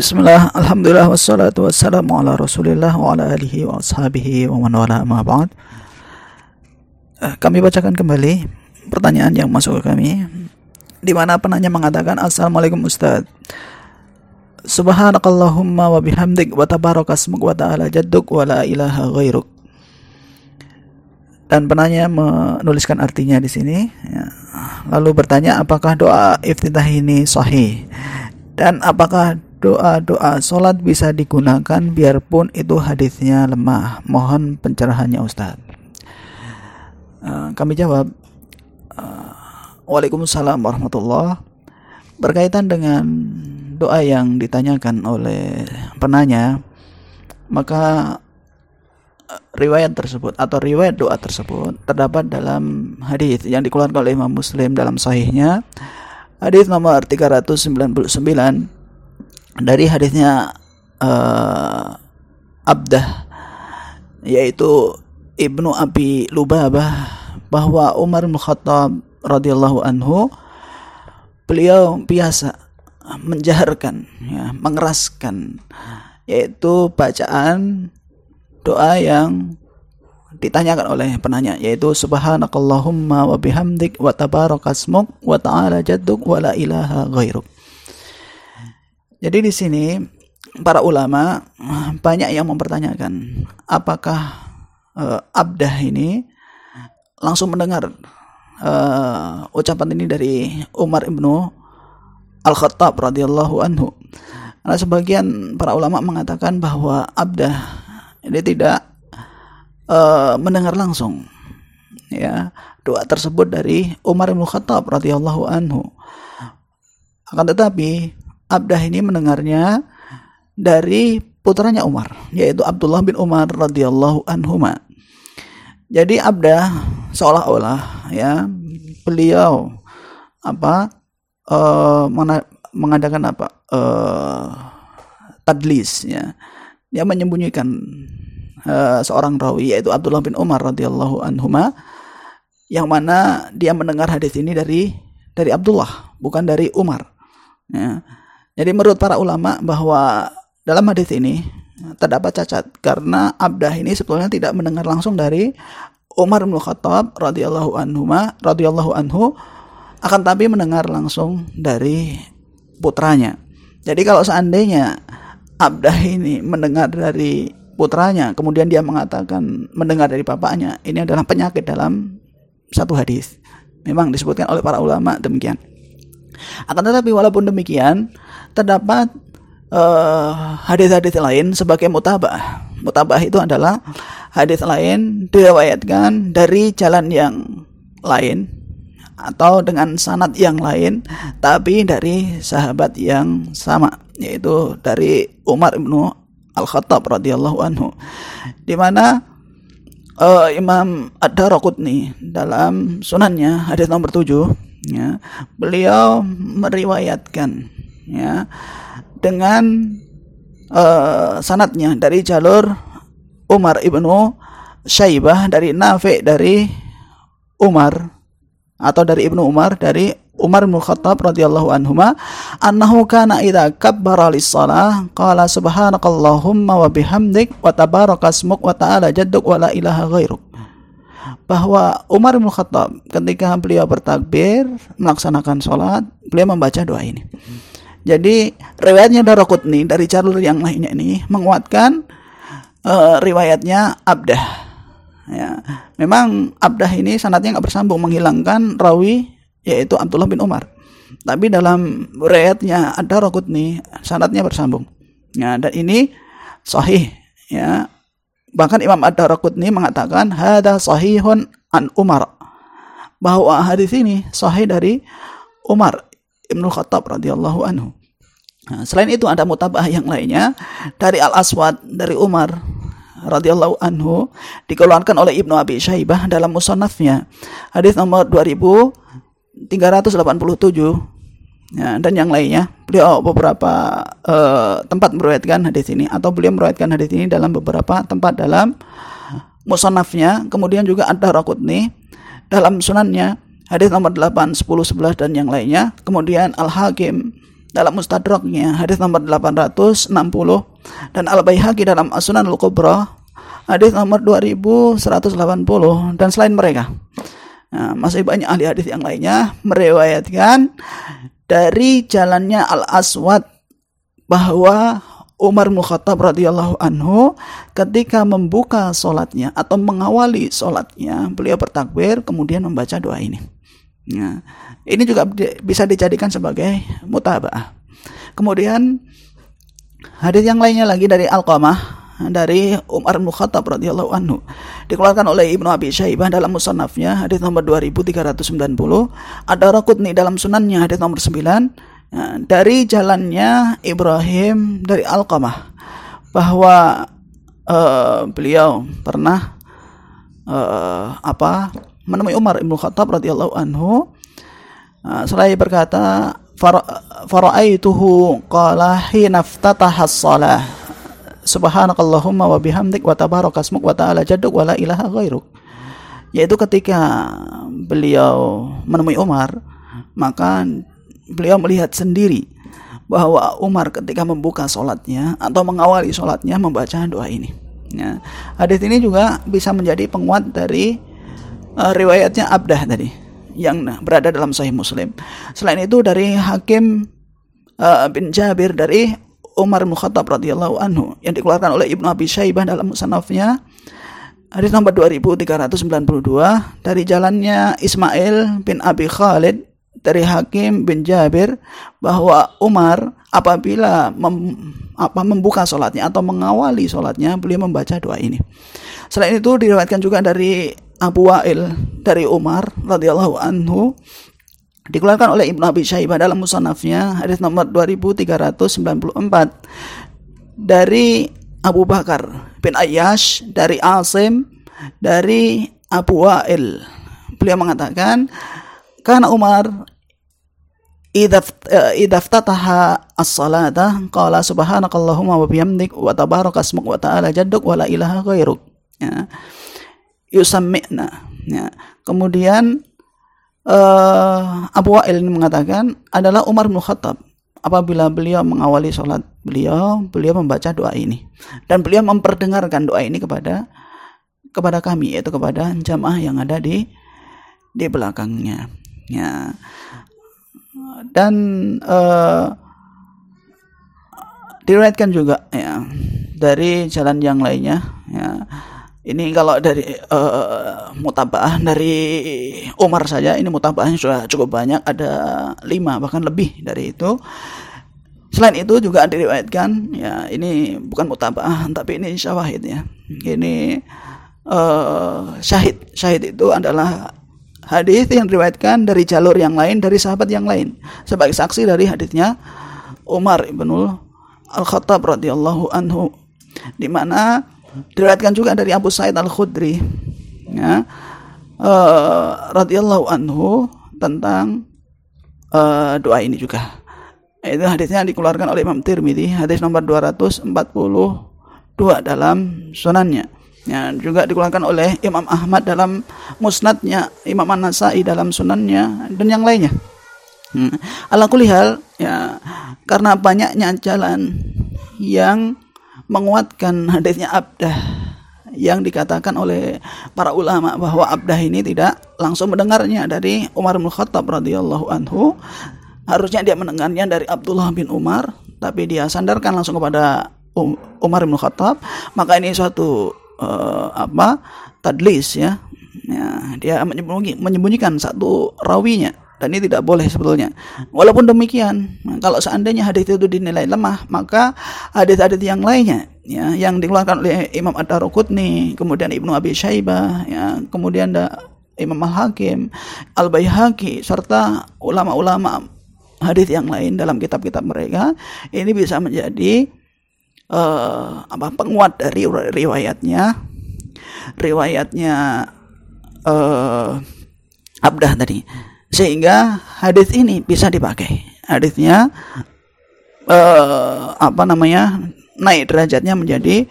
Bismillah, Alhamdulillah, wassalatu wassalamu ala rasulillah wa ala alihi wa ashabihi wa man wala ba'd. Eh, Kami bacakan kembali pertanyaan yang masuk ke kami di mana penanya mengatakan Assalamualaikum Ustaz. Subhanakallahumma wa bihamdik wa tabarakasmuk wa ta'ala jadduk wa la ilaha ghairuk. Dan penanya menuliskan artinya di sini ya. lalu bertanya apakah doa iftitah ini sahih? Dan apakah doa-doa sholat bisa digunakan biarpun itu hadisnya lemah. Mohon pencerahannya Ustaz. Uh, kami jawab, uh, Waalaikumsalam warahmatullah. Berkaitan dengan doa yang ditanyakan oleh penanya, maka uh, riwayat tersebut atau riwayat doa tersebut terdapat dalam hadis yang dikeluarkan oleh Imam Muslim dalam sahihnya hadis nomor 399 dari hadisnya uh, Abdah yaitu Ibnu Abi Lubabah bahwa Umar bin Khattab radhiyallahu anhu beliau biasa menjaharkan ya, mengeraskan yaitu bacaan doa yang ditanyakan oleh penanya yaitu subhanakallahumma wa bihamdik wa tabarakasmuk wa ta'ala jadduk wa la ilaha ghairuk jadi di sini para ulama banyak yang mempertanyakan apakah uh, abdah ini langsung mendengar uh, ucapan ini dari Umar ibnu Al Khattab radhiyallahu anhu. Karena sebagian para ulama mengatakan bahwa abdah ini tidak uh, mendengar langsung ya doa tersebut dari Umar bin Khattab radhiyallahu anhu. Akan tetapi Abdah ini mendengarnya dari putranya Umar, yaitu Abdullah bin Umar radhiyallahu anhuma. Jadi Abdah seolah-olah ya beliau apa uh, mengadakan apa uh, tadlis ya dia menyembunyikan uh, seorang rawi yaitu Abdullah bin Umar radhiyallahu anhuma yang mana dia mendengar hadis ini dari dari Abdullah bukan dari Umar ya jadi menurut para ulama bahwa dalam hadis ini terdapat cacat karena Abdah ini sebetulnya tidak mendengar langsung dari Umar bin Khattab radhiyallahu anhu radhiyallahu anhu akan tapi mendengar langsung dari putranya. Jadi kalau seandainya Abdah ini mendengar dari putranya, kemudian dia mengatakan mendengar dari bapaknya, ini adalah penyakit dalam satu hadis. Memang disebutkan oleh para ulama demikian. Akan tetapi walaupun demikian, terdapat uh, hadis-hadis lain sebagai mutabah. Mutabah itu adalah hadis lain diriwayatkan dari jalan yang lain atau dengan sanad yang lain tapi dari sahabat yang sama yaitu dari Umar ibnu Al-Khattab radhiyallahu anhu di mana uh, Imam Ad-Darqutni dalam sunannya hadis nomor 7 ya beliau meriwayatkan ya dengan uh, sanatnya dari jalur Umar ibnu Syaibah dari Nafi dari Umar atau dari ibnu Umar dari Umar bin Khattab radhiyallahu anhuma annahu kana idza kabbara lis-shalah qala subhanakallahumma wa bihamdik wa tabarakasmuk wa ta'ala jadduk wa la ilaha ghairuk. Bahwa Umar bin Khattab ketika beliau bertakbir melaksanakan sholat beliau membaca doa ini jadi riwayatnya Daraqutni dari jalur yang lainnya ini menguatkan uh, riwayatnya Abdah. Ya memang Abdah ini sanatnya nggak bersambung menghilangkan rawi yaitu Abdullah bin Umar. Tapi dalam riwayatnya ada Daraqutni sanatnya bersambung. Ya dan ini sahih ya. Bahkan Imam Ad-Darqutni mengatakan hada sahihun an Umar. Bahwa hadis ini sahih dari Umar Ibnu Khattab radhiyallahu anhu. Nah, selain itu ada mutabah yang lainnya dari Al Aswad dari Umar radhiyallahu anhu dikeluarkan oleh Ibnu Abi Syaibah dalam musannafnya. Hadis nomor 2387 ya, dan yang lainnya beliau beberapa uh, tempat meriwayatkan hadis ini atau beliau meriwayatkan hadis ini dalam beberapa tempat dalam musonafnya kemudian juga ada Rakutni dalam sunannya hadis nomor 8, 10, 11 dan yang lainnya kemudian Al Hakim dalam Mustadraknya hadis nomor 860 dan Al Baihaqi dalam As-Sunan Al-Kubra hadis nomor 2180 dan selain mereka nah, masih banyak ahli hadis yang lainnya meriwayatkan dari jalannya Al Aswad bahwa Umar bin Khattab radhiyallahu anhu ketika membuka sholatnya atau mengawali sholatnya beliau bertakbir kemudian membaca doa ini. Ya, ini juga bisa dijadikan sebagai mutabah. Kemudian hadis yang lainnya lagi dari Al-Qamah dari Umar bin Khattab radhiyallahu anhu. Dikeluarkan oleh Ibnu Abi Syaibah dalam musannafnya hadis nomor 2390 ada Raqutni dalam sunannya hadis nomor 9 Nah, dari jalannya Ibrahim dari Alqamah. Bahwa uh, beliau pernah uh, apa menemui Umar ibnu Khattab radhiyallahu anhu uh, seraya berkata faraaituhu qala hina iftataha shalah subhanakallahumma wa bihamdik wa tabarakasmuk wa ta'ala jadduk wa la ilaha ghairuk yaitu ketika beliau menemui Umar maka beliau melihat sendiri bahwa Umar ketika membuka sholatnya atau mengawali sholatnya membaca doa ini. Ya. Hadis ini juga bisa menjadi penguat dari uh, riwayatnya Abdah tadi yang berada dalam Sahih Muslim. Selain itu dari Hakim uh, bin Jabir dari Umar bin Khattab radhiyallahu anhu yang dikeluarkan oleh Ibnu Abi Syaibah dalam musannafnya hadis nomor 2392 dari jalannya Ismail bin Abi Khalid dari Hakim bin Jabir bahwa Umar apabila mem, apa membuka sholatnya atau mengawali sholatnya beliau membaca doa ini. Selain itu diriwayatkan juga dari Abu Wa'il dari Umar radhiyallahu anhu dikeluarkan oleh Ibnu Abi Syaibah dalam musannafnya hadis nomor 2394 dari Abu Bakar bin Ayyash dari Asim dari Abu Wa'il. Beliau mengatakan karena Umar idza eh, ftataha as-salata qala subhanakallahumma wa bihamdik wa tabaraka asmuk wa ta'ala jadduk wa la ilaha ghairuk ya yusammi'na. Ya. Kemudian uh, Abu Wa'il ini mengatakan adalah Umar bin Khattab. Apabila beliau mengawali sholat beliau beliau membaca doa ini. Dan beliau memperdengarkan doa ini kepada kepada kami yaitu kepada jamaah yang ada di di belakangnya. Ya. Dan uh, diriwayatkan juga ya dari jalan yang lainnya ya ini kalau dari uh, mutabaah dari Umar saja ini mutabaahnya sudah cukup banyak ada lima bahkan lebih dari itu. Selain itu juga diriwayatkan ya ini bukan mutabaah tapi ini syawahid ya. Ini uh, syahid. Syahid itu adalah hadis yang diriwayatkan dari jalur yang lain dari sahabat yang lain. Sebagai saksi dari hadisnya Umar ibnul Al Khattab radhiyallahu anhu di mana diriwayatkan juga dari Abu Sa'id Al Khudri ya uh, radhiyallahu anhu tentang uh, doa ini juga itu hadisnya dikeluarkan oleh Imam Tirmidzi hadis nomor 242 dalam sunannya Ya, juga dikeluarkan oleh Imam Ahmad dalam musnadnya, Imam An-Nasai dalam sunannya, dan yang lainnya. Hmm. Ala kulihal, ya, karena banyaknya jalan yang menguatkan hadisnya abdah. Yang dikatakan oleh para ulama bahwa abdah ini tidak langsung mendengarnya dari Umar bin Khattab radhiyallahu anhu. Harusnya dia mendengarnya dari Abdullah bin Umar tapi dia sandarkan langsung kepada um, Umar bin Khattab. Maka ini suatu uh, apa tadlis ya. ya dia menyembunyikan satu rawinya dan ini tidak boleh sebetulnya. Walaupun demikian, kalau seandainya hadis itu dinilai lemah, maka hadis-hadis yang lainnya ya yang dikeluarkan oleh Imam Ad-Darqutni, kemudian Ibnu Abi Syaibah, ya, kemudian ada Imam Al-Hakim, Al-Baihaqi serta ulama-ulama hadis yang lain dalam kitab-kitab mereka ini bisa menjadi uh, apa penguat dari riwayatnya riwayatnya uh, Abdah tadi sehingga hadis ini bisa dipakai. Hadisnya uh, apa namanya naik derajatnya menjadi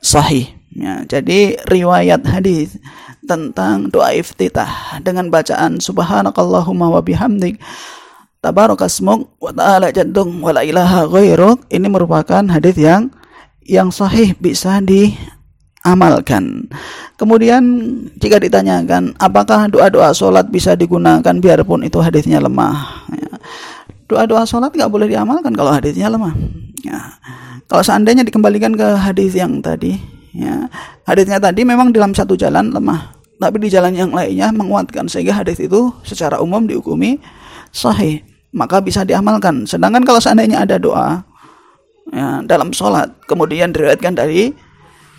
sahih. Ya, jadi riwayat hadis tentang doa iftitah dengan bacaan subhanakallahumma wa bihamdik tabarakasmuk wa ta'ala jaddung wa la ilaha ghairuk ini merupakan hadis yang yang sahih bisa diamalkan. Kemudian jika ditanyakan apakah doa-doa sholat bisa digunakan biarpun itu hadisnya lemah. Ya. Doa-doa sholat nggak boleh diamalkan kalau hadisnya lemah. Ya. Kalau seandainya dikembalikan ke hadis yang tadi, ya, hadisnya tadi memang dalam satu jalan lemah, tapi di jalan yang lainnya menguatkan sehingga hadis itu secara umum dihukumi sahih maka bisa diamalkan. Sedangkan kalau seandainya ada doa ya, dalam sholat, kemudian diriwayatkan dari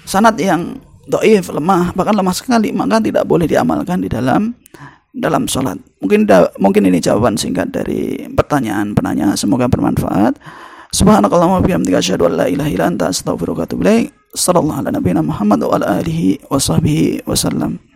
sanat yang doif, lemah, bahkan lemah sekali, maka tidak boleh diamalkan di dalam dalam sholat. Mungkin da, mungkin ini jawaban singkat dari pertanyaan penanya. Semoga bermanfaat. Subhanakallahumma bihamdika asyhadu an la ilaha illa anta astaghfiruka wa atubu ala Muhammad wa ala alihi wa sahbihi wasallam.